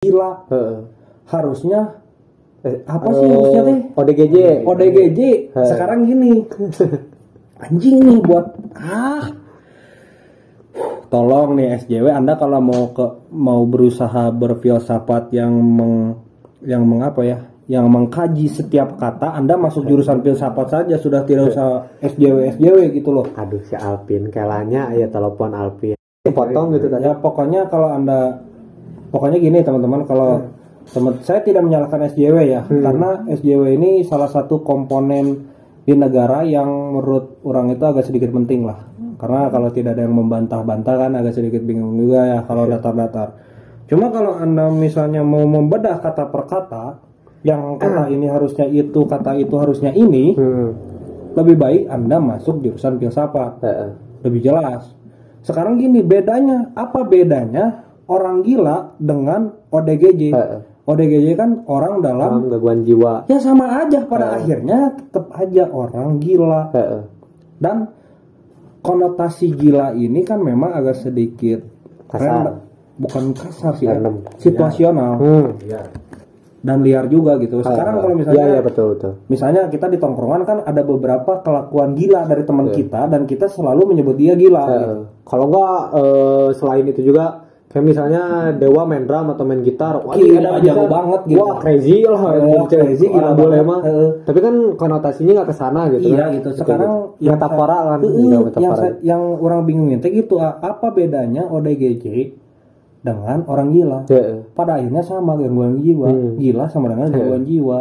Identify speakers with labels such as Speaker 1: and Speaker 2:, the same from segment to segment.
Speaker 1: gila.
Speaker 2: Heeh.
Speaker 1: harusnya
Speaker 2: Eh,
Speaker 1: apa sih harusnya teh?
Speaker 2: ODGJ.
Speaker 1: ODGJ
Speaker 2: He.
Speaker 1: sekarang gini. Anjing nih buat ah. Tolong nih SJW Anda kalau mau ke mau berusaha berfilsafat yang meng yang mengapa ya? Yang mengkaji setiap kata Anda masuk jurusan filsafat saja sudah tidak usah SJW SJW gitu loh.
Speaker 2: Aduh si Alpin kelanya ya telepon Alpin. Potong gitu tadi.
Speaker 1: ya pokoknya kalau Anda pokoknya gini teman-teman kalau teman saya tidak menyalahkan SJW ya karena SJW ini salah satu komponen di negara yang menurut orang itu agak sedikit penting lah. Karena kalau tidak ada yang membantah-bantah kan agak sedikit bingung juga ya kalau datar-datar. Cuma kalau anda misalnya mau membedah kata per kata yang kata ini harusnya itu kata itu harusnya ini
Speaker 2: Hmm.
Speaker 1: lebih baik anda masuk jurusan filsafat. Lebih jelas. Sekarang gini bedanya, apa bedanya orang gila dengan ODGJ?
Speaker 2: Heeh.
Speaker 1: ODGJ kan orang dalam
Speaker 2: Dalam gangguan jiwa.
Speaker 1: ya sama aja pada akhirnya tetap aja orang gila
Speaker 2: Heeh.
Speaker 1: dan konotasi gila ini kan memang agak sedikit
Speaker 2: Kasar.
Speaker 1: bukan kasar sih, ya. Situasional
Speaker 2: Hmm.
Speaker 1: dan liar juga gitu. Sekarang kalau misalnya
Speaker 2: Iya iya betul betul.
Speaker 1: misalnya kita di tongkrongan kan ada beberapa kelakuan gila dari teman
Speaker 2: Iya.
Speaker 1: kita dan kita selalu menyebut dia gila. gitu.
Speaker 2: Heeh. Kalau enggak eh, selain itu juga kayak misalnya Dewa main drum atau main gitar, wah
Speaker 1: Gila,
Speaker 2: ini
Speaker 1: jago banget gitu.
Speaker 2: Wah crazy lah,
Speaker 1: Wah,
Speaker 2: gitu.
Speaker 1: crazy, gila banget.
Speaker 2: mah.
Speaker 1: Heeh.
Speaker 2: Tapi kan konotasinya nggak ke sana gitu.
Speaker 1: Iya
Speaker 2: kan.
Speaker 1: gitu. Sekarang
Speaker 2: yang metafora kan,
Speaker 1: Heeh,
Speaker 2: iya,
Speaker 1: yang
Speaker 2: metafora.
Speaker 1: sa- yang orang bingungin teh gitu ah, apa bedanya ODGJ dengan orang gila?
Speaker 2: Heeh.
Speaker 1: Pada akhirnya sama gangguan jiwa.
Speaker 2: Hmm.
Speaker 1: Gila sama dengan gangguan jiwa.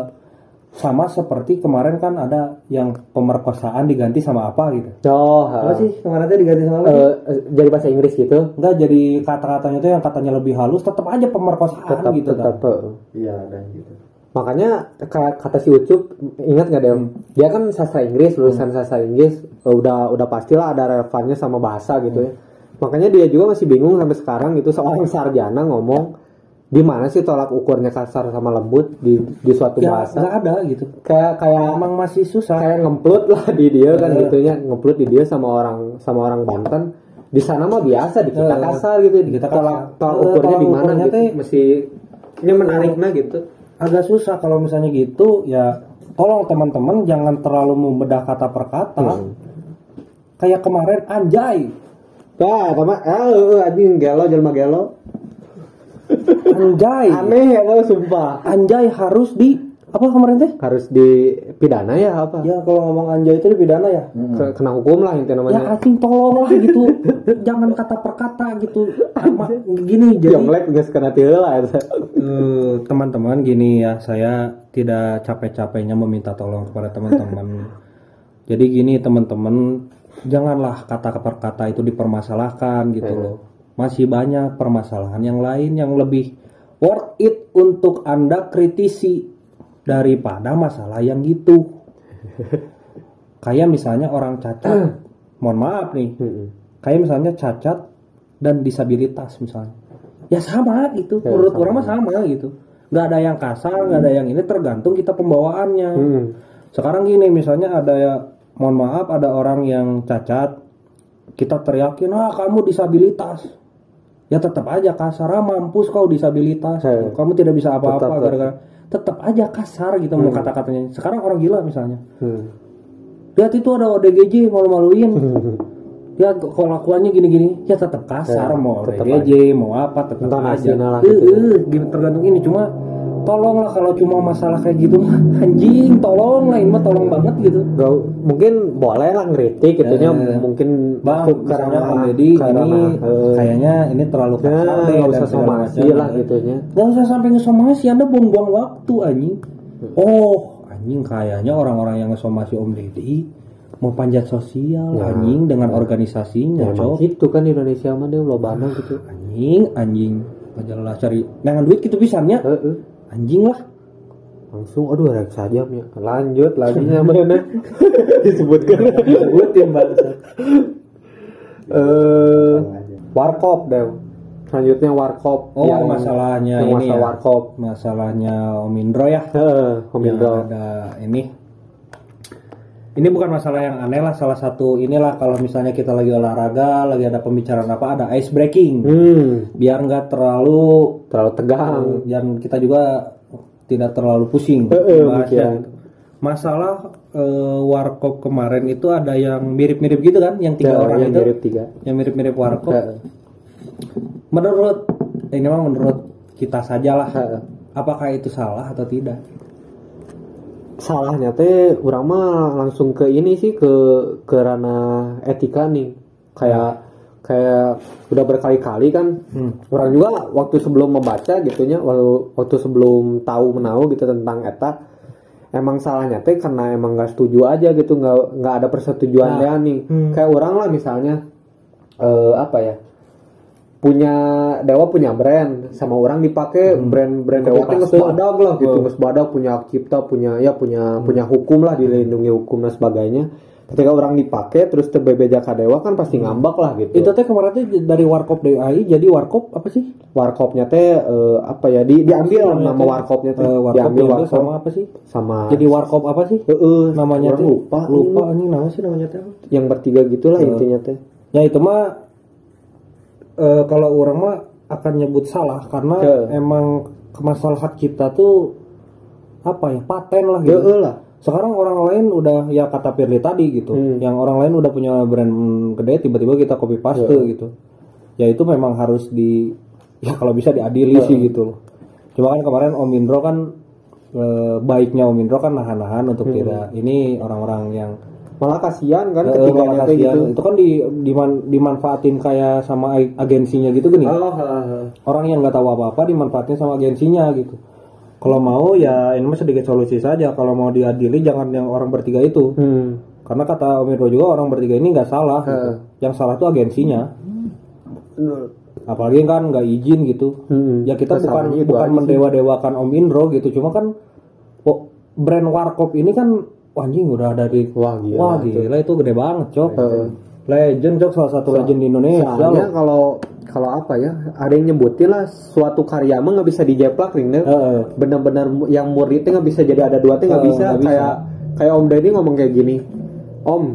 Speaker 1: Sama seperti kemarin kan ada yang pemerkosaan diganti sama apa gitu.
Speaker 2: Oh,
Speaker 1: Apa sih kemarin teh diganti sama apa?
Speaker 2: Eh, eh, jadi bahasa Inggris gitu.
Speaker 1: Enggak jadi kata-katanya tuh yang katanya lebih halus tetap aja pemerkosaan
Speaker 2: Tetap
Speaker 1: gitu
Speaker 2: tetap.
Speaker 1: kan.
Speaker 2: heeh.
Speaker 3: Iya dan gitu.
Speaker 2: Makanya ka- kata si Ucup ingat nggak Dew? Dia kan sastra Inggris, lulusan sastra Inggris, eh, udah udah pastilah ada relevannya sama bahasa gitu ya. Makanya dia juga masih bingung sampai sekarang gitu seorang sarjana ngomong di mana sih tolak ukurnya kasar sama lembut di di suatu
Speaker 1: Ya
Speaker 2: bahasa.
Speaker 1: nggak ada gitu.
Speaker 2: Kayak kayak
Speaker 1: Emang masih susah.
Speaker 2: kayak ngemplut lah di dia kan
Speaker 1: Eh.
Speaker 2: gitunya, ngemplut di dia sama orang sama orang Banten. Di sana mah biasa di kita
Speaker 1: Eh.
Speaker 2: kasar gitu, di
Speaker 1: Kita
Speaker 2: tolak tolak
Speaker 1: Eh,
Speaker 2: ukurnya di mana gitu.
Speaker 1: teh-
Speaker 2: Mesti ini menariknya gitu.
Speaker 1: agak susah kalau misalnya gitu ya tolong teman-teman jangan terlalu membedah kata per kata
Speaker 2: Hmm.
Speaker 1: kayak kemarin anjay
Speaker 2: Ya, sama eh eh, anjing gelo jelma gelo.
Speaker 1: Anjay.
Speaker 2: Aneh ya lo sumpah.
Speaker 1: anjay harus di apa kemarin teh?
Speaker 2: Harus dipidana ya apa?
Speaker 1: ya kalau ngomong anjay itu dipidana ya.
Speaker 2: Ke- Kena hukum lah intinya
Speaker 1: ya
Speaker 2: namanya.
Speaker 1: anjing tolong lah gitu. Jangan kata per kata gitu gini jadi
Speaker 2: Jonglek geus kena tieu lah eta.
Speaker 1: Eh, teman-teman gini ya. Saya tidak capek-capeknya meminta tolong kepada teman-teman. Jadi gini teman-teman janganlah kata per kata itu dipermasalahkan gitu loh masih banyak permasalahan yang lain yang lebih worth it untuk anda kritisi daripada masalah yang gitu kayak misalnya orang cacat. Mohon maaf nih. Kayak misalnya cacat dan disabilitas misalnya. Ya sama gitu.
Speaker 2: Ya,
Speaker 1: menurut
Speaker 2: sama.
Speaker 1: orang mah sama gitu. Nggak ada yang kasar nggak ada yang ini tergantung kita pembawaannya.
Speaker 2: Hmm.
Speaker 1: sekarang gini misalnya ada ya mohon maaf ada orang yang cacat. Kita teriakin ah kamu disabilitas ya tetap aja kasar. Ah mampus kau disabilitas.
Speaker 2: Ya.
Speaker 1: kamu tidak bisa apa-apa
Speaker 2: Hmm.
Speaker 1: gara-gara tetap aja kasar gitu mau kata-katanya. Sekarang orang gila misalnya.
Speaker 2: Hmm.
Speaker 1: lihat itu ada ODGJ malu-maluin. Ya kalau lakuannya gini-gini. Ya tetap kasar
Speaker 2: Ya,
Speaker 1: mau
Speaker 2: tetap
Speaker 1: ODGJ mau apa tetap aja.
Speaker 2: Intonasinya lah
Speaker 1: Eh,
Speaker 2: gitu.
Speaker 1: eh, gitu tergantung ini. Cuma tolonglah kalau cuma masalah kayak gitu. Mah anjing tolong lah ini mah tolong banget gitu.
Speaker 2: Gak, mungkin boleh lah ngeritik gitu
Speaker 1: Eh,
Speaker 2: mungkin
Speaker 1: bang
Speaker 2: karena-
Speaker 1: komedi ini
Speaker 2: eh,
Speaker 1: kayaknya ini terlalu
Speaker 2: ya,
Speaker 1: kasar deh
Speaker 2: nggak usah somasi lah gitu nya.
Speaker 1: Gak usah sampai ngesomasi Anda buang-buang waktu anjing. Oh anjing kayaknya orang-orang yang ngesomasi Om Deddy Mau panjat sosial
Speaker 2: Ya.
Speaker 1: anjing dengan organisasinya
Speaker 2: ya,
Speaker 1: cok.
Speaker 2: gitu kan di Indonesia mah dia lobana gitu.
Speaker 1: Anjing anjing. Majalah cari Dengan duit gitu pisannya.
Speaker 2: Heeh.
Speaker 1: Anjing lah.
Speaker 2: Langsung aduh rek saja ya lanjut lagi mana disebutkan.
Speaker 1: Sebutin bangsa
Speaker 2: eh warkop deh selanjutnya warkop.
Speaker 1: Oh masalahnya
Speaker 2: yang
Speaker 1: ini
Speaker 2: masalah
Speaker 1: ya.
Speaker 2: Warkop.
Speaker 1: Masalahnya Om Indro ya.
Speaker 2: Heeh, Om
Speaker 1: Yang
Speaker 2: Indro.
Speaker 1: ada ini. Ini bukan masalah yang aneh lah. Salah satu inilah kalau misalnya kita lagi olahraga lagi ada pembicaraan apa ada ice breaking.
Speaker 2: Hmm,
Speaker 1: biar nggak terlalu
Speaker 2: terlalu tegang.
Speaker 1: dan kita juga tidak terlalu pusing
Speaker 2: Eh, eh,
Speaker 1: bahasnya gitu. masalah eh, warkop kemarin itu ada yang mirip-mirip gitu kan? Yang tiga
Speaker 2: Ya,
Speaker 1: orang
Speaker 2: yang
Speaker 1: itu?
Speaker 2: mirip tiga.
Speaker 1: yang mirip-mirip warkop? Menurut ini memang menurut kita saja lah
Speaker 2: Heeh.
Speaker 1: apakah itu salah atau tidak?
Speaker 2: Salahnya teh orang mah langsung ke ini sih ke ke ranah etika nih. Kayak kayak udah berkali-kali kan.
Speaker 1: Hmm.
Speaker 2: orang juga waktu sebelum membaca gitunya waktu, waktu sebelum tahu menahu gitu tentang eta emang salahnya teh karena emang nggak setuju aja gitu nggak nggak ada persetujuan
Speaker 1: Nah,
Speaker 2: nih.
Speaker 1: Hmm.
Speaker 2: kayak orang lah misalnya eh apa ya punya dewa punya brand sama orang dipakai brand brand dewa geus
Speaker 1: paste.
Speaker 2: badag lah gitu geus badag punya cipta punya ya punya punya hukum lah dilindungi hukum dan sebagainya ketika orang dipakai terus terbebeja ka dewa kan pasti ngambak lah gitu.
Speaker 1: Itu teh kemarin tuh dari warkop DAI jadi warkop apa sih?
Speaker 2: Warkopnya teh eh, apa ya di, diambil
Speaker 1: Namanya
Speaker 2: nama
Speaker 1: teh,
Speaker 2: warkopnya teh.
Speaker 1: Eh, warkop
Speaker 2: diambil warkop
Speaker 1: sama apa sih?
Speaker 2: sama
Speaker 1: jadi warkop apa sih?
Speaker 2: Heeh,
Speaker 1: namanya
Speaker 2: orang
Speaker 1: tuh
Speaker 2: lupa
Speaker 1: lupa
Speaker 2: ini.
Speaker 1: nama sih namanya teh
Speaker 2: yang bertiga gitulah
Speaker 1: Eh.
Speaker 2: intinya teh.
Speaker 1: Ya itu mah eh, kalau orang mah akan nyebut salah karena
Speaker 2: Ya.
Speaker 1: emang kemasalahan kita tuh apa ya paten lah gitu.
Speaker 2: Heeh lah
Speaker 1: sekarang orang lain udah ya kata Firly tadi gitu
Speaker 2: Hmm.
Speaker 1: yang orang lain udah punya brand gede tiba-tiba kita copy paste
Speaker 2: Ya.
Speaker 1: gitu. Ya itu memang harus di ya kalau bisa diadili sih gitu loh. Cuma kan kemarin Om Indro kan eh, baiknya Om Indro kan nahan-nahan untuk tidak ini orang-orang yang
Speaker 2: malah kasihan kan
Speaker 1: eh,
Speaker 2: ketiganya
Speaker 1: malah kasihan.
Speaker 2: gitu.
Speaker 1: Itu kan di, diman- dimanfaatin kayak sama ag- agensinya gitu gini.
Speaker 2: Oh,
Speaker 1: orang yang nggak tahu apa-apa dimanfaatin sama agensinya gitu kalau mau ya ini mah sedikit solusi saja kalau mau diadili jangan yang orang bertiga itu
Speaker 2: hmm.
Speaker 1: karena kata Om Irwo juga orang bertiga ini nggak salah gitu. yang salah tuh agensinya apalagi kan nggak izin gitu
Speaker 2: Hmm.
Speaker 1: ya kita bukan
Speaker 2: itu
Speaker 1: bukan
Speaker 2: aja sih.
Speaker 1: mendewa-dewakan Om Indro gitu cuma kan oh, brand warkop ini kan wah, anjing udah dari
Speaker 2: Wah, gila
Speaker 1: wah
Speaker 2: itu.
Speaker 1: gila itu gede banget cok
Speaker 2: Heeh.
Speaker 1: legend cok salah satu legend di Indonesia
Speaker 2: Soalnya kalau kalau apa ya ada yang nyebutin lah suatu karya mah nggak bisa dijeplak nih Nek.
Speaker 1: Heeh.
Speaker 2: benar-benar yang muridnya nggak bisa jadi ada dua teh nggak
Speaker 1: Heeh,
Speaker 2: bisa
Speaker 1: nggak bisa.
Speaker 2: kayak kayak Om Deddy ngomong kayak gini Om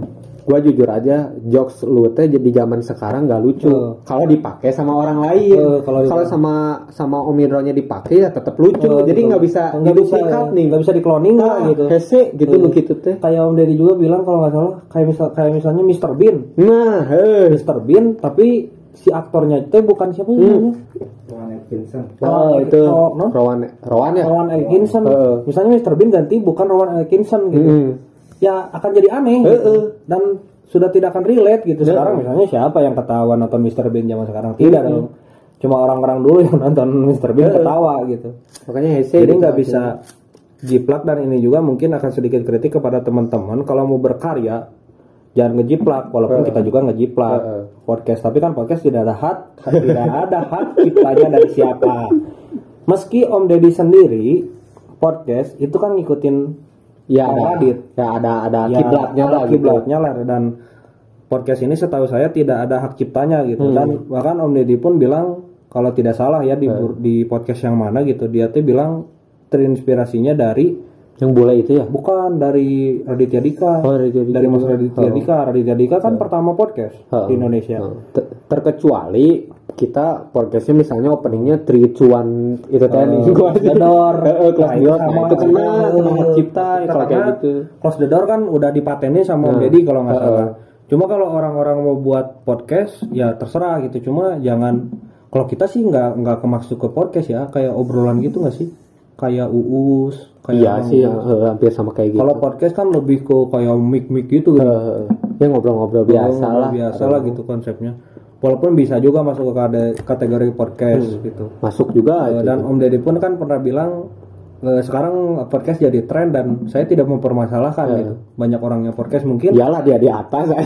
Speaker 2: gua jujur aja jokes lu teh jadi zaman sekarang nggak lucu
Speaker 1: Heeh.
Speaker 2: kalau dipakai sama orang lain
Speaker 1: Heeh, kalau
Speaker 2: sama sama Om Indronya dipakai ya tetap lucu
Speaker 1: Eh,
Speaker 2: jadi
Speaker 1: betul.
Speaker 2: nggak bisa
Speaker 1: nggak bisa
Speaker 2: diduplikat nih
Speaker 1: nggak bisa dikloning lah
Speaker 2: nah,
Speaker 1: gitu
Speaker 2: hese gitu lu gitu teh
Speaker 1: kayak Om Deddy juga bilang kalau nggak salah kayak misal kayak misalnya Mr. Bean
Speaker 2: nah heh
Speaker 1: Mr. Bean tapi si aktornya itu bukan siapa sih namanya
Speaker 2: oh itu
Speaker 1: Oh, no?
Speaker 2: Rowan Rowan ya
Speaker 1: Rowan Atkinson
Speaker 2: Heeh.
Speaker 1: misalnya Mr. Bean ganti bukan Rowan Atkinson gitu
Speaker 2: Hmm.
Speaker 1: ya akan jadi aneh gitu.
Speaker 2: Heeh.
Speaker 1: dan sudah tidak akan relate gitu sekarang misalnya siapa yang ketawa nonton Mr. Bean zaman sekarang tidak dong cuma orang-orang dulu yang nonton Mr. Bean ketawa gitu
Speaker 2: makanya hese
Speaker 1: jadi
Speaker 2: gitu.
Speaker 1: nggak bisa jiplak dan ini juga mungkin akan sedikit kritik kepada teman-teman kalau mau berkarya jangan ngejiplak walaupun kita juga ngejiplak podcast tapi kan podcast tidak ada hak tidak ada hak ciptanya dari siapa meski Om Deddy sendiri podcast itu kan ngikutin
Speaker 2: ya
Speaker 1: Om
Speaker 2: ada
Speaker 1: Adit.
Speaker 2: ya ada ada
Speaker 1: Ya,
Speaker 2: kiblatnya
Speaker 1: ada
Speaker 2: lah gitu.
Speaker 1: kiblatnya lah dan podcast ini setahu saya tidak ada hak ciptanya gitu
Speaker 2: Hmm.
Speaker 1: dan bahkan Om Deddy pun bilang kalau tidak salah ya di
Speaker 2: Hmm.
Speaker 1: di podcast yang mana gitu dia tuh bilang terinspirasinya dari
Speaker 2: yang bule itu ya
Speaker 1: bukan dari Raditya Dika
Speaker 2: Oh, Raditya Dika.
Speaker 1: dari Mas Raditya
Speaker 2: Oh.
Speaker 1: Dika Raditya Dika kan pertama podcast
Speaker 2: Oh.
Speaker 1: di Indonesia
Speaker 2: Ter- terkecuali kita podcastnya misalnya openingnya tricuan itu tadi gua
Speaker 1: The Door.
Speaker 2: Eh, eh, Close the Door.
Speaker 1: sama.
Speaker 2: Itu kena kena cipta kalau kayak gitu
Speaker 1: Close the Door kan udah dipatenin sama Om
Speaker 2: Nah,
Speaker 1: Deddy kalau nggak
Speaker 2: uh-uh.
Speaker 1: salah. Cuma kalau orang-orang mau buat podcast ya terserah gitu. Cuma jangan kalau kita sih nggak nggak kemasuk ke podcast ya kayak obrolan gitu nggak sih? Kayak uus, kayak
Speaker 2: iya sih eh, hampir sama kayak gitu
Speaker 1: Kalau podcast kan lebih ke kayak mic-mic gitu gitu.
Speaker 2: Eh, ya ngobrol-ngobrol biasa
Speaker 1: Ngobrol
Speaker 2: lah
Speaker 1: biasa lah gitu konsepnya. Walaupun bisa juga masuk ke kategori podcast gitu.
Speaker 2: masuk juga itu.
Speaker 1: dan Om Deddy pun kan pernah bilang sekarang podcast jadi tren dan saya tidak mempermasalahkan
Speaker 2: Iya.
Speaker 1: gitu. Banyak orang yang podcast mungkin
Speaker 2: iyalah dia di atas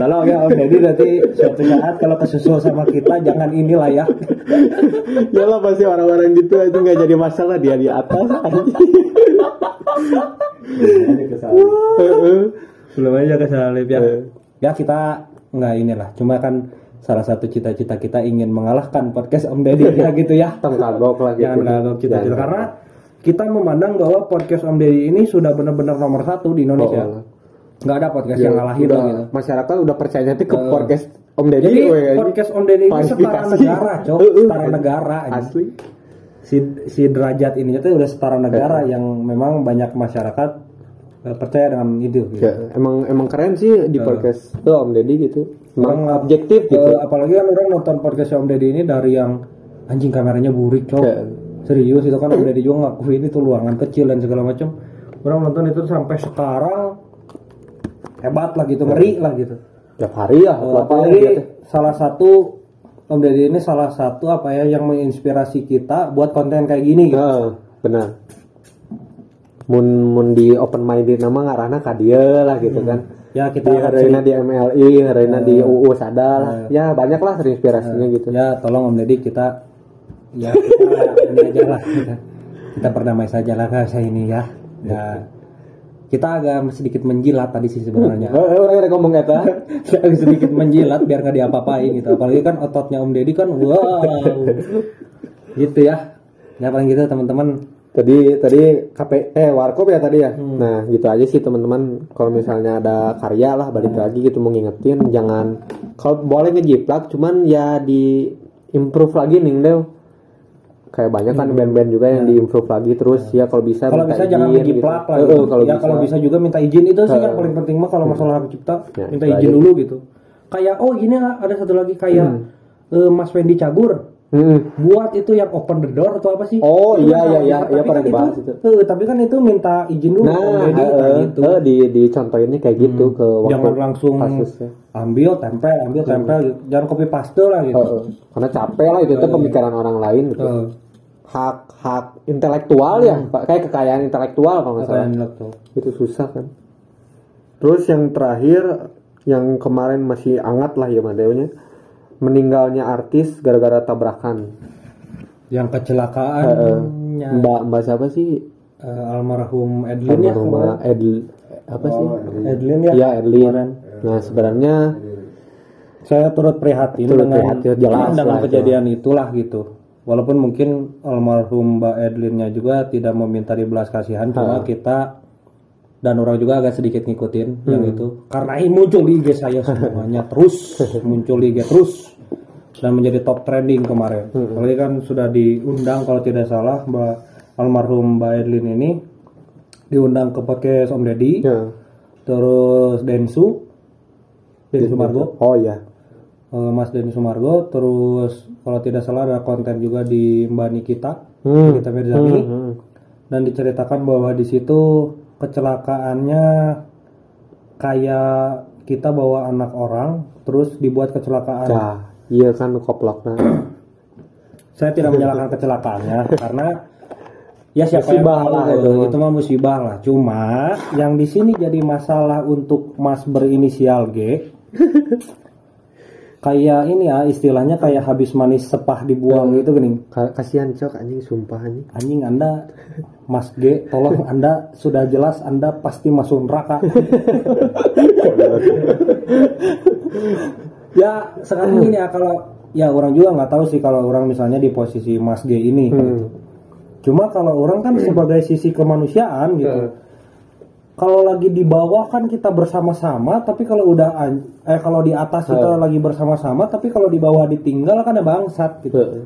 Speaker 1: Tolong ya Om Deddy nanti suatu saat kalau kesusul sama kita jangan inilah ya.
Speaker 2: iyalah pasti orang-orang gitu itu nggak jadi masalah dia di atas.
Speaker 1: Belum aja kesalip ya.
Speaker 2: Eh.
Speaker 1: Ya kita nggak inilah. Cuma kan salah satu cita-cita kita ingin mengalahkan podcast Om Deddy ya gitu ya.
Speaker 2: Tong kagok lah gitu
Speaker 1: Jangan kagok cita-cita karena kita memandang bahwa podcast Om Deddy ini sudah benar-benar nomor satu di Indonesia.
Speaker 2: Oh.
Speaker 1: Nggak ada podcast yang ngalahin
Speaker 2: udah,
Speaker 1: gitu.
Speaker 2: masyarakat udah percaya nanti ke podcast Om Deddy
Speaker 1: Jadi
Speaker 2: woy, anjing.
Speaker 1: podcast Om Deddy ini setara negara, cok.
Speaker 2: Uh, uh,
Speaker 1: Setara negara.
Speaker 2: asli
Speaker 1: Si si derajat ini itu udah setara negara yang memang banyak masyarakat percaya dengan itu. Gitu.
Speaker 2: Ya, emang emang keren sih di podcast tuh Om Deddy gitu emang
Speaker 1: Orang-
Speaker 2: objektif gitu
Speaker 1: Eh, apalagi kan orang nonton podcast Om Deddy ini dari yang anjing kameranya burik, cok.
Speaker 2: Ya.
Speaker 1: Serius itu kan Om Deddy juga ngakuin itu ruangan kecil dan segala macam. Orang nonton itu sampai sekarang hebat lah gitu, ngeri lah gitu.
Speaker 2: tiap hari ya
Speaker 1: Eh,
Speaker 2: apa
Speaker 1: apalagi salah satu Om Deddy ini salah satu apa ya yang menginspirasi kita buat konten kayak gini gitu.
Speaker 2: Nah, benar mun mun di open minded nama ngarana ka dia lah gitu kan.
Speaker 1: Ya kita
Speaker 2: harina di MLI harina di UU sadar ya banyak lah terinspirasinya gitu.
Speaker 1: Ya tolong Om Deddy kita ya kita ini aja lah. Kita, kita berdamai saja lah saya ini ya. Ya kita agak sedikit menjilat tadi sih sebenarnya.
Speaker 2: Eh, eh, orang yang ngomong kata
Speaker 1: agak sedikit menjilat biar nggak diapa-apain gitu. Apalagi kan ototnya Om Deddy kan wow. Gitu ya. Ya paling gitu teman-teman
Speaker 2: tadi tadi KP eh warkop ya tadi ya? Nah gitu aja sih teman-teman. Kalau misalnya ada karya lah balik lagi gitu mau ngingetin jangan. Kalau boleh ngejiplak cuman ya di improve lagi nih Del kayak banyak kan band-band juga yang di improve lagi terus. Ya kalau bisa
Speaker 1: kalau bisa jangan
Speaker 2: izin
Speaker 1: ngejiplak
Speaker 2: gitu.
Speaker 1: lah gitu.
Speaker 2: eh, kalau
Speaker 1: ya
Speaker 2: bisa.
Speaker 1: kalau bisa juga minta izin. Itu sih yang paling penting mah kalau masalah hak cipta
Speaker 2: Ya,
Speaker 1: minta izin
Speaker 2: aja.
Speaker 1: dulu gitu. Kayak oh gini ada satu lagi kayak eh, Mas Wendy Cabur
Speaker 2: Mm-mm.
Speaker 1: buat itu yang open the door atau apa sih?
Speaker 2: Oh,
Speaker 1: Itu
Speaker 2: iya,
Speaker 1: kan
Speaker 2: iya, iya, iya,
Speaker 1: kan
Speaker 2: pernah dibahas itu.
Speaker 1: eh, tapi kan itu minta izin dulu.
Speaker 2: Nah, eh,
Speaker 1: kayak gitu.
Speaker 2: eh, di di contohinnya kayak gitu ke waktu
Speaker 1: Jangan langsung
Speaker 2: kasusnya.
Speaker 1: ambil tempel, ambil tempel gitu. Jangan copy paste lah gitu.
Speaker 2: Eh, karena capek lah itu tuh pemikiran orang lain gitu. Hak hak intelektual ya, Pak. kayak kekayaan intelektual kalau nggak salah. Itu susah kan. Terus yang terakhir yang kemarin masih hangat lah ya Madeunya meninggalnya artis gara-gara tabrakan.
Speaker 1: Yang
Speaker 2: Eh,
Speaker 1: kecelakaannya
Speaker 2: Mbak Mbak siapa sih?
Speaker 1: eh, almarhum Edlin ya.
Speaker 2: Rumah Edl apa sih?
Speaker 1: Edlin ya.
Speaker 2: Ya Edlin. Nah sebenarnya
Speaker 1: Saya turut prihatin
Speaker 2: Turut
Speaker 1: dengan
Speaker 2: prihatin, jelas
Speaker 1: dengan
Speaker 2: lah itu.
Speaker 1: kejadian itulah gitu. Walaupun mungkin almarhum Mbak Edlinnya juga tidak meminta dibelas kasihan, cuma kita dan orang juga agak sedikit ngikutin yang
Speaker 2: Hmm.
Speaker 1: itu karena ini muncul di IG saya semuanya terus muncul di IG terus dan menjadi top trending kemarin.
Speaker 2: Hmm.
Speaker 1: Apalagi kan sudah diundang kalau tidak salah Mbak almarhum Mbak Edlin ini diundang ke podcast Om Deddy,
Speaker 2: ya.
Speaker 1: terus Densu, Densu Margo,
Speaker 2: Oh iya.
Speaker 1: eh, Mas Denny Sumargo, terus kalau tidak salah ada konten juga di Mbak Nikita,
Speaker 2: Hmm.
Speaker 1: Nikita Mirzani,
Speaker 2: Hmm.
Speaker 1: dan diceritakan bahwa di situ kecelakaannya kayak kita bawa anak orang, terus dibuat kecelakaan.
Speaker 2: Nah, iya kan koploknya.
Speaker 1: Saya tidak menyalahkan kecelakaannya karena ya siapa yang
Speaker 2: Musibah
Speaker 1: tahu
Speaker 2: lah
Speaker 1: itu,
Speaker 2: itu.
Speaker 1: itu mah musibah lah. Cuma yang di sini jadi masalah untuk Mas berinisial G. kayak ini ya istilahnya kayak habis manis sepah dibuang gitu gini.
Speaker 2: Ka- Kasihan cok anjing sumpah anjing.
Speaker 1: Anjing Anda Mas G, tolong Anda sudah jelas Anda pasti masuk neraka. ya sekarang gini ya kalau ya orang juga nggak tahu sih kalau orang misalnya di posisi Mas G ini. gitu. Cuma kalau orang kan sebagai sisi kemanusiaan gitu. Kalau lagi di bawah kan kita bersama-sama, tapi kalau udah an- eh kalau di atas kita lagi bersama-sama, tapi kalau di bawah ditinggal kan ada bangsat gitu.
Speaker 2: Heeh.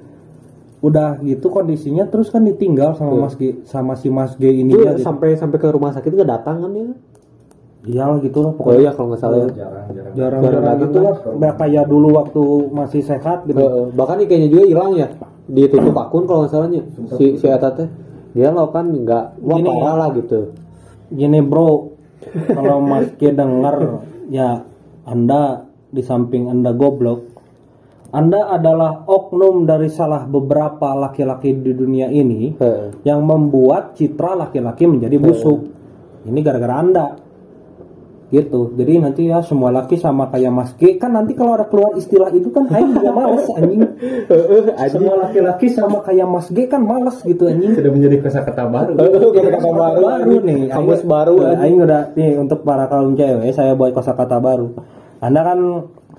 Speaker 1: Udah gitu kondisinya terus kan ditinggal sama Mas G sama si Mas G ini
Speaker 2: Itu
Speaker 1: ya. Gitu.
Speaker 2: sampai sampai ke rumah sakit nggak datang kan ya?
Speaker 1: Iya lah gitu lah
Speaker 2: Oh
Speaker 1: pokoknya
Speaker 2: iya kalau nggak salah ya.
Speaker 1: jarang-jarang
Speaker 2: jarang
Speaker 1: gitu lah. Nggak kayak dulu waktu masih sehat gitu.
Speaker 2: Heeh. bahkan kayaknya juga hilang ya ditutup akun kalau nggak salahnya si si Eta teh dia lo kan nggak wah parah lah gitu
Speaker 1: Gini bro, kalau Mas G dengar ya Anda di samping Anda goblok, Anda adalah oknum dari salah beberapa laki-laki di dunia ini
Speaker 2: Heeh.
Speaker 1: yang membuat citra laki-laki menjadi busuk. Ini gara-gara Anda. Gitu. Jadi nanti ya semua laki sama kayak Mas G kan nanti kalau ada keluar istilah itu kan aing juga males anjing. Semua laki-laki sama kayak Mas G kan males gitu anjing.
Speaker 3: sudah menjadi kosakata baru.
Speaker 2: kata baru
Speaker 1: baru nih
Speaker 2: kamus baru
Speaker 1: Nah, Aing udah nih untuk para kaum cewek saya buat kosakata baru anda kan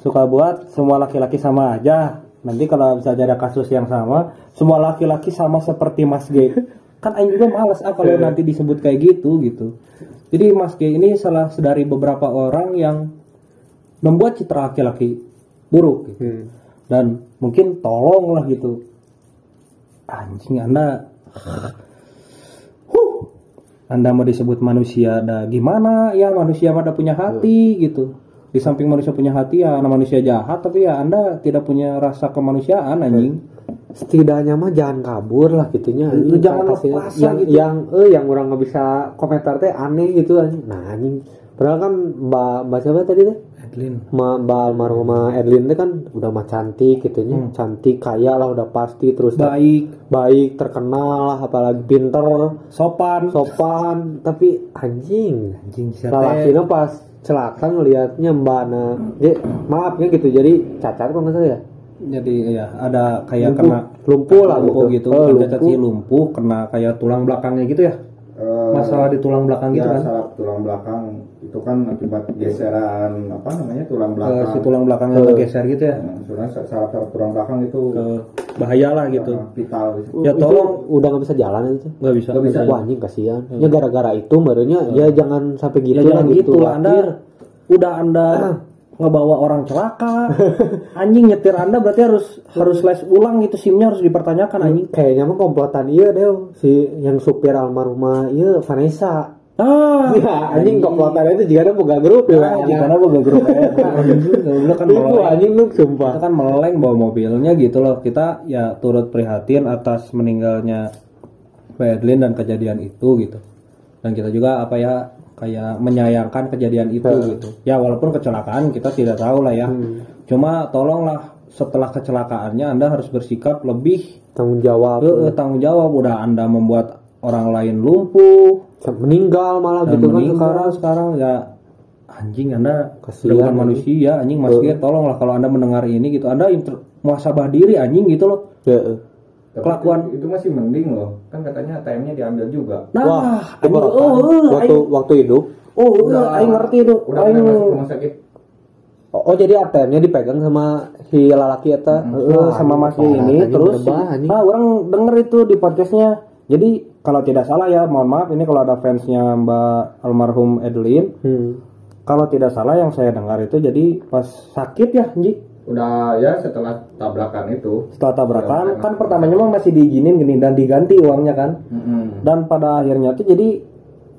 Speaker 1: suka buat semua laki-laki sama aja nanti kalau misalnya ada kasus yang sama semua laki-laki sama seperti Mas G kan aing juga males ah kalau nanti disebut kayak gitu gitu jadi Mas G ini salah dari beberapa orang yang membuat citra laki-laki buruk gitu.
Speaker 2: Hmm.
Speaker 1: dan mungkin tolonglah gitu. Anjing anda. Huh, anda mau disebut manusia ada gimana? Ya manusia pada punya hati gitu. Di samping manusia punya hati ya anda manusia jahat tapi ya anda tidak punya rasa kemanusiaan anjing
Speaker 2: setidaknya mah jangan kabur lah gitunya
Speaker 1: Lu jangan lepas
Speaker 2: yang
Speaker 1: gitu.
Speaker 2: yang eh yang orang nggak bisa komentar teh aneh gitu anjing. Nah anjing. Padahal kan mbak mbak siapa tadi teh?
Speaker 1: Edlin.
Speaker 2: Ma, mbak almarhumah Erlin teh kan udah mah cantik gitunya
Speaker 1: Hmm.
Speaker 2: cantik kaya lah udah pasti terus
Speaker 1: baik.
Speaker 2: baik terkenal lah apalagi pinter.
Speaker 1: Sopan.
Speaker 2: Sopan. Tapi anjing.
Speaker 1: Anjing siapa
Speaker 2: lalakinya pas celaka ngelihatnya mbak nah jadi maafnya gitu. Jadi cacat kok nggak salah ya
Speaker 1: jadi ya ada kayak
Speaker 2: Lumpuh.
Speaker 1: kena
Speaker 2: lumpuh lah
Speaker 1: lumpuh
Speaker 2: gitu,
Speaker 1: gitu,
Speaker 2: Oh,
Speaker 1: Bukan cacat
Speaker 2: lumpuh.
Speaker 1: lumpuh kena kayak tulang belakangnya gitu ya
Speaker 3: Eh,
Speaker 1: masalah di tulang belakang gitu
Speaker 3: ya,
Speaker 1: kan
Speaker 3: saraf tulang belakang itu kan akibat geseran apa namanya tulang
Speaker 1: Ke
Speaker 3: belakang
Speaker 1: si tulang belakangnya
Speaker 2: Eh.
Speaker 1: geser gitu ya
Speaker 3: Nah, sebenarnya saraf saraf tulang belakang itu
Speaker 1: ke bahaya lah gitu
Speaker 3: eh, vital gitu.
Speaker 1: ya
Speaker 2: Itu
Speaker 1: tolong
Speaker 2: udah nggak bisa jalan itu
Speaker 1: nggak bisa
Speaker 3: Nggak bisa.
Speaker 2: Wah anjing kasihan. Ya gara-gara itu barunya ya jangan sampai
Speaker 1: ya
Speaker 2: gitu lah
Speaker 1: jangan gitu lah anda
Speaker 2: Akhir.
Speaker 1: udah anda ngebawa orang celaka. Anjing nyetir anda berarti harus harus les ulang gitu simnya harus dipertanyakan anjing.
Speaker 2: Kayaknya mah komplotan iya deh si yang supir almarhumah iya Vanessa.
Speaker 1: ah.
Speaker 2: Ya, anjing komplotan itu juga ada buka grup ya.
Speaker 1: Ah, jika boga grup lu kan
Speaker 2: Itu
Speaker 1: meleng.
Speaker 2: anjing lu
Speaker 1: kita
Speaker 2: sumpah.
Speaker 1: kan meleng bawa mobilnya gitu loh. Kita ya turut prihatin atas meninggalnya Mbak Edlin dan kejadian itu gitu. Dan kita juga apa ya kayak menyayangkan kejadian itu gitu. Ya walaupun kecelakaan kita tidak tahu lah ya cuma tolonglah setelah kecelakaannya anda harus bersikap lebih
Speaker 2: Tanggung jawab.
Speaker 1: eh, tanggung jawab. Udah anda membuat orang lain lumpuh.
Speaker 2: Meninggal malah gitu kan sekarang.
Speaker 1: sekarang ya anjing anda
Speaker 2: Kasihan,
Speaker 1: manusia anjing mas Gia, tolonglah kalau anda mendengar ini gitu. Anda muhasabah diri anjing gitu loh.
Speaker 2: Ya.
Speaker 3: Tapi
Speaker 1: Kelakuan-
Speaker 3: itu, itu masih mending loh. Kan katanya ATM-nya diambil juga.
Speaker 1: Nah
Speaker 2: Wah, itu
Speaker 1: anjing,
Speaker 2: berapa?
Speaker 1: oh, oh,
Speaker 2: waktu
Speaker 1: aing-
Speaker 2: waktu hidup.
Speaker 1: oh, oh, aing ngerti itu.
Speaker 3: Udah
Speaker 1: aing
Speaker 3: pernah masuk rumah sakit.
Speaker 2: Oh, oh, jadi ATM-nya dipegang sama si lalaki eta?
Speaker 1: Eh, sama Mas ini terus? ah orang denger itu di podcastnya. Jadi kalau tidak salah ya mohon maaf ini kalau ada fansnya Mbak almarhum Edlin.
Speaker 2: Hmm.
Speaker 1: kalau tidak salah yang saya dengar itu jadi pas sakit ya Ji
Speaker 3: udah ya setelah tabrakan itu
Speaker 1: setelah tabrakan kan pertamanya mah masih diizinin gini dan diganti uangnya kan
Speaker 3: Mm-mm.
Speaker 1: dan pada akhirnya tuh jadi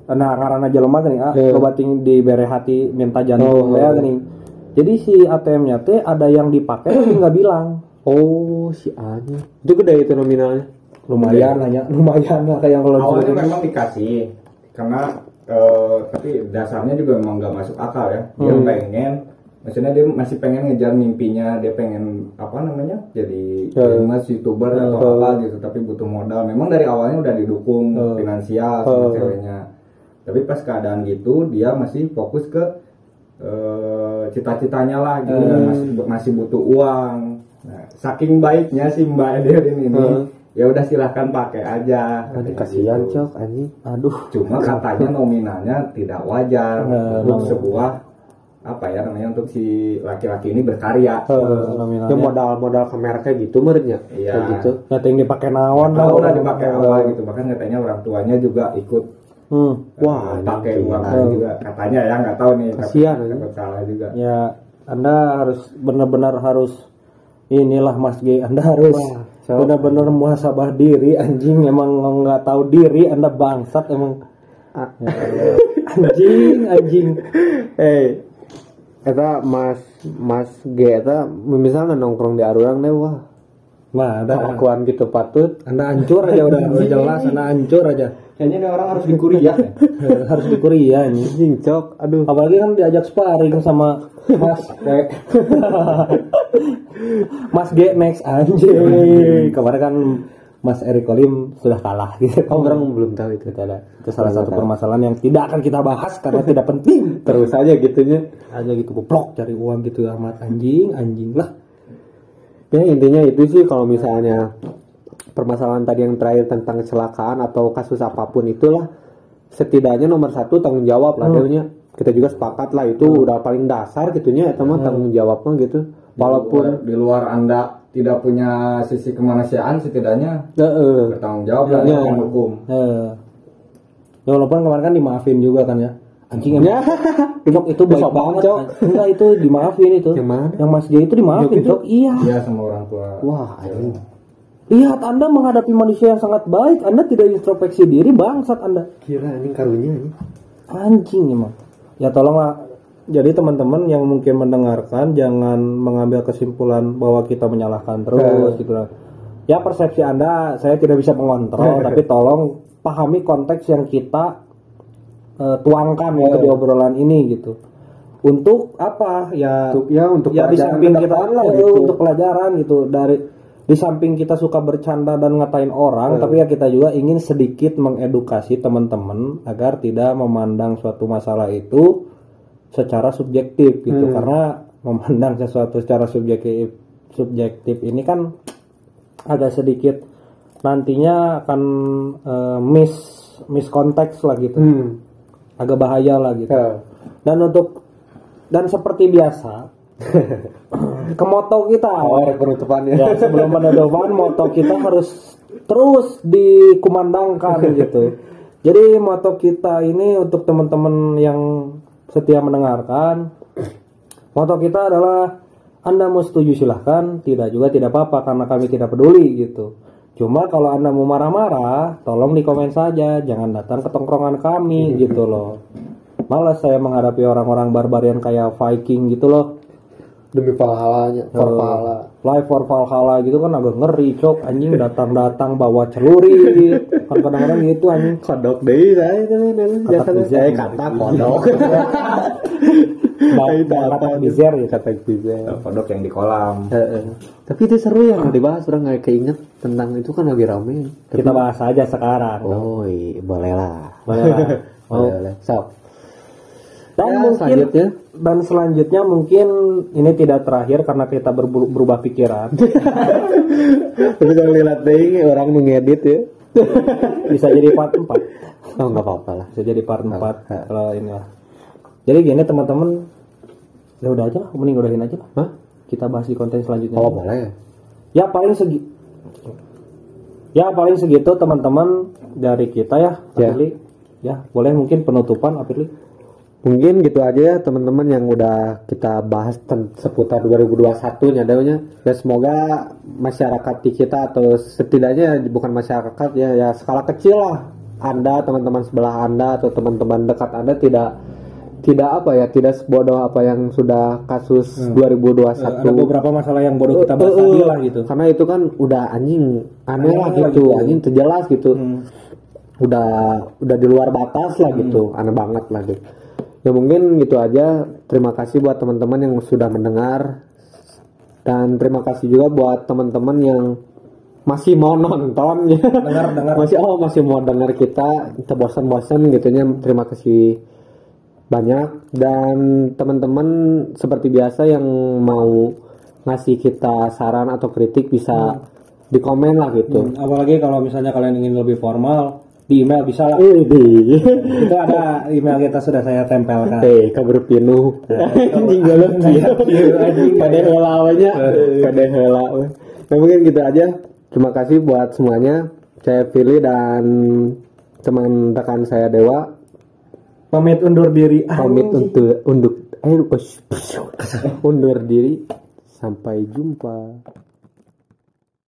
Speaker 1: nah karena jelema gini ah
Speaker 2: Iya.
Speaker 1: loba ting dibere hati minta jantung
Speaker 2: Oh.
Speaker 1: ya gini jadi si ATM-nya teh ada yang dipakai tapi nggak bilang
Speaker 2: Oh, si Anya. Itu gede itu nominalnya.
Speaker 1: lumayan hanya lumayan lah kayak kalau
Speaker 3: awalnya memang dikasih karena eh, tapi dasarnya juga memang nggak masuk akal ya dia
Speaker 1: Hmm.
Speaker 3: pengen maksudnya dia masih pengen ngejar mimpinya dia pengen apa namanya jadi famous youtuber atau
Speaker 2: Hmm.
Speaker 3: apa gitu tapi butuh modal memang dari awalnya udah didukung
Speaker 2: Hmm.
Speaker 3: finansial sama
Speaker 2: Hmm.
Speaker 3: ceweknya tapi pas keadaan gitu dia masih fokus ke eh, cita-citanya lah gitu
Speaker 1: Hmm.
Speaker 3: masih masih butuh uang nah, saking baiknya si Mbak Edelin ini
Speaker 2: Hmm.
Speaker 3: ya udah silahkan pakai aja
Speaker 2: Aduh, kasihan,
Speaker 3: gitu.
Speaker 2: Cok, anjing.
Speaker 1: aduh
Speaker 3: cuma katanya nominalnya tidak wajar
Speaker 1: Nah,
Speaker 3: untuk sebuah apa ya namanya untuk si laki-laki ini berkarya.
Speaker 2: Eh,
Speaker 1: nominalnya.
Speaker 2: ya modal-modal kamera kayak gitu menurutnya.
Speaker 3: Iya.
Speaker 2: Kayak gitu.
Speaker 1: Nggak yang dipakai naon
Speaker 3: tahu
Speaker 1: lah
Speaker 3: lah dipakai apa gitu. Bahkan katanya orang tuanya juga ikut.
Speaker 1: Hmm.
Speaker 2: Wah,
Speaker 3: pakai uang juga. Katanya ya nggak tahu nih
Speaker 2: Kasihan,
Speaker 3: takut salah juga.
Speaker 1: Ya anda harus benar-benar harus inilah Mas G. Anda harus benar-benar muhasabah diri anjing. Emang nggak tahu diri Anda bangsat emang.
Speaker 2: Ah.
Speaker 1: anjing anjing.
Speaker 2: Eh, eta Mas Mas G eta misalnya nongkrong di Arurang deh wah.
Speaker 1: Nah, ada
Speaker 2: Kelakuan gitu patut.
Speaker 1: Anda hancur aja udah, udah jelas Anda hancur aja.
Speaker 3: Kayaknya ini orang harus dikuliah ya.
Speaker 1: Harus di Korea ini.
Speaker 2: Anjing cok, aduh.
Speaker 1: apalagi kan diajak sparring sama Mas G. Mas G next anjing. Kemarin kan Mas Erik Kolim sudah kalah gitu.
Speaker 2: Oh, orang belum tahu itu.
Speaker 1: itu ada. Itu salah satu permasalahan yang tidak akan kita bahas karena tidak penting.
Speaker 2: Terus aja gitunya.
Speaker 1: aja gitu goblok cari uang gitu amat anjing anjing lah.
Speaker 2: Ya intinya itu sih kalau misalnya permasalahan tadi yang terakhir tentang kecelakaan atau kasus apa pun itulah setidaknya nomor satu tanggung jawab lah Deunya. kita juga sepakat lah itu udah paling dasar gitunya ya teman tanggung jawabnya gitu. Walaupun
Speaker 3: di luar anda tidak punya sisi kemanusiaan setidaknya
Speaker 2: Heeh.
Speaker 3: bertanggung jawab lah
Speaker 2: Iya.
Speaker 3: dengan hukum
Speaker 1: Eh. Ya walaupun kemarin kan dimaafin juga kan ya. Anjing emang.
Speaker 2: Ya.
Speaker 1: Cok itu baik
Speaker 2: Sok
Speaker 1: banget.
Speaker 2: Cok.
Speaker 1: Enggak itu dimaafin itu.
Speaker 2: Yang mana?
Speaker 1: Yang Mas itu dimaafin, Cok. Iya.
Speaker 3: dia sama orang tua
Speaker 2: Wah, anjing.
Speaker 1: Lihat Anda menghadapi manusia yang sangat baik, Anda tidak introspeksi diri, bangsat Anda.
Speaker 2: Kira anjing karunya anjing.
Speaker 1: Anjing emang. Ya tolonglah. Jadi teman-teman yang mungkin mendengarkan jangan mengambil kesimpulan bahwa kita menyalahkan terus gitu lah. Ya persepsi Anda saya tidak bisa mengontrol, tapi tolong pahami konteks yang kita eh, tuangkan gitu di obrolan ini gitu. Untuk apa? Ya
Speaker 2: Untuk ya untuk
Speaker 1: ya di samping kita
Speaker 2: lah gitu.
Speaker 1: untuk pelajaran gitu dari di samping kita suka bercanda dan ngatain orang tapi ya kita juga ingin sedikit mengedukasi teman-teman agar tidak memandang suatu masalah itu secara subjektif gitu karena memandang sesuatu secara subjektif subjektif ini kan agak sedikit nantinya akan eh, miss miss konteks lah gitu
Speaker 2: Hmm.
Speaker 1: agak bahaya lah gitu
Speaker 2: Ya.
Speaker 1: dan untuk dan seperti biasa ke moto kita
Speaker 2: Oh, ada penutupannya.
Speaker 1: ya sebelum penutupan moto kita harus terus dikumandangkan gitu jadi moto kita ini untuk teman-teman yang setia mendengarkan. Moto kita adalah anda mau setuju silahkan. Tidak juga tidak apa-apa karena kami tidak peduli gitu. Cuma kalau anda mau marah-marah tolong di komen saja. Jangan datang ke tongkrongan kami gitu loh. Malas saya menghadapi orang-orang barbarian kayak Viking gitu loh.
Speaker 2: Demi pahalanya, pahala.
Speaker 1: Live for Valhalla gitu kan agak ngeri cok anjing datang-datang bawa celurit kan kadang-kadang gitu anjing
Speaker 2: Kodok deh saya itu nih
Speaker 1: Kata Bizer.
Speaker 2: saya kata kodok.
Speaker 1: Kata bizer ya
Speaker 2: Kata Bizer.
Speaker 3: kodok yang di kolam
Speaker 2: Heeh. Tapi itu seru ya mau dibahas orang nggak keinget tentang itu kan lagi rame. Tapi-
Speaker 1: kita bahas aja sekarang
Speaker 2: Oh, iya, boleh lah.
Speaker 1: Boleh lah.
Speaker 2: Boleh, boleh. Sok.
Speaker 1: dan
Speaker 2: Ya,
Speaker 1: mungkin
Speaker 2: selanjutnya.
Speaker 1: Dan selanjutnya mungkin ini tidak terakhir karena kita berubah pikiran
Speaker 2: Tapi kalau lihat deh orang ngedit ya.
Speaker 1: bisa jadi part 4
Speaker 2: Oh nggak apa-apa lah.
Speaker 1: bisa jadi part 4
Speaker 2: Ah.
Speaker 1: kalau ini lah jadi gini teman-teman ya udah aja lah mending udahin aja lah
Speaker 2: Hah?
Speaker 1: kita bahas di konten selanjutnya
Speaker 2: Oh boleh.
Speaker 1: ya paling segi ya paling segitu teman-teman dari kita ya
Speaker 2: Ya.
Speaker 1: Apirli. ya boleh mungkin penutupan Apirli
Speaker 2: Mungkin gitu aja ya teman-teman yang udah kita bahas seputar 2021 nya adanya. Ya semoga masyarakat di kita atau setidaknya bukan masyarakat ya ya skala kecil lah. Anda teman-teman sebelah Anda atau teman-teman dekat Anda tidak tidak apa ya tidak sebodoh apa yang sudah kasus 2021
Speaker 1: ada beberapa masalah yang bodoh kita bahas
Speaker 2: Eh,
Speaker 1: tadi
Speaker 2: eh,
Speaker 1: lah gitu
Speaker 2: Karena itu kan udah anjing aneh lah
Speaker 1: Aneh lah
Speaker 2: gitu,
Speaker 1: gitu.
Speaker 2: anjing terjelas gitu.
Speaker 1: Hmm.
Speaker 2: Udah udah di luar batas lah gitu, aneh banget lah gitu. Ya mungkin gitu aja. Terima kasih buat teman-teman yang sudah mendengar dan terima kasih juga buat teman-teman yang masih mau nonton ya.
Speaker 1: Dengar, dengar.
Speaker 2: masih oh masih mau dengar kita kita bosan-bosan gitu nya. Terima kasih banyak dan teman-teman seperti biasa yang mau ngasih kita saran atau kritik bisa di komen lah gitu.
Speaker 1: Hmm, apalagi kalau misalnya kalian ingin lebih formal di email bisa lah
Speaker 2: Ini
Speaker 1: itu ada email kita sudah saya tempelkan
Speaker 2: Eh, kabur pinuh. Anjing galak
Speaker 1: Iya, anjing.
Speaker 2: Kade heula we nya. Kade heula we. Nah, mungkin gitu aja. Terima kasih buat semuanya. Saya Fili dan teman rekan saya Dewa
Speaker 1: pamit undur diri
Speaker 2: pamit untuk untuk eh undur diri. Sampai jumpa.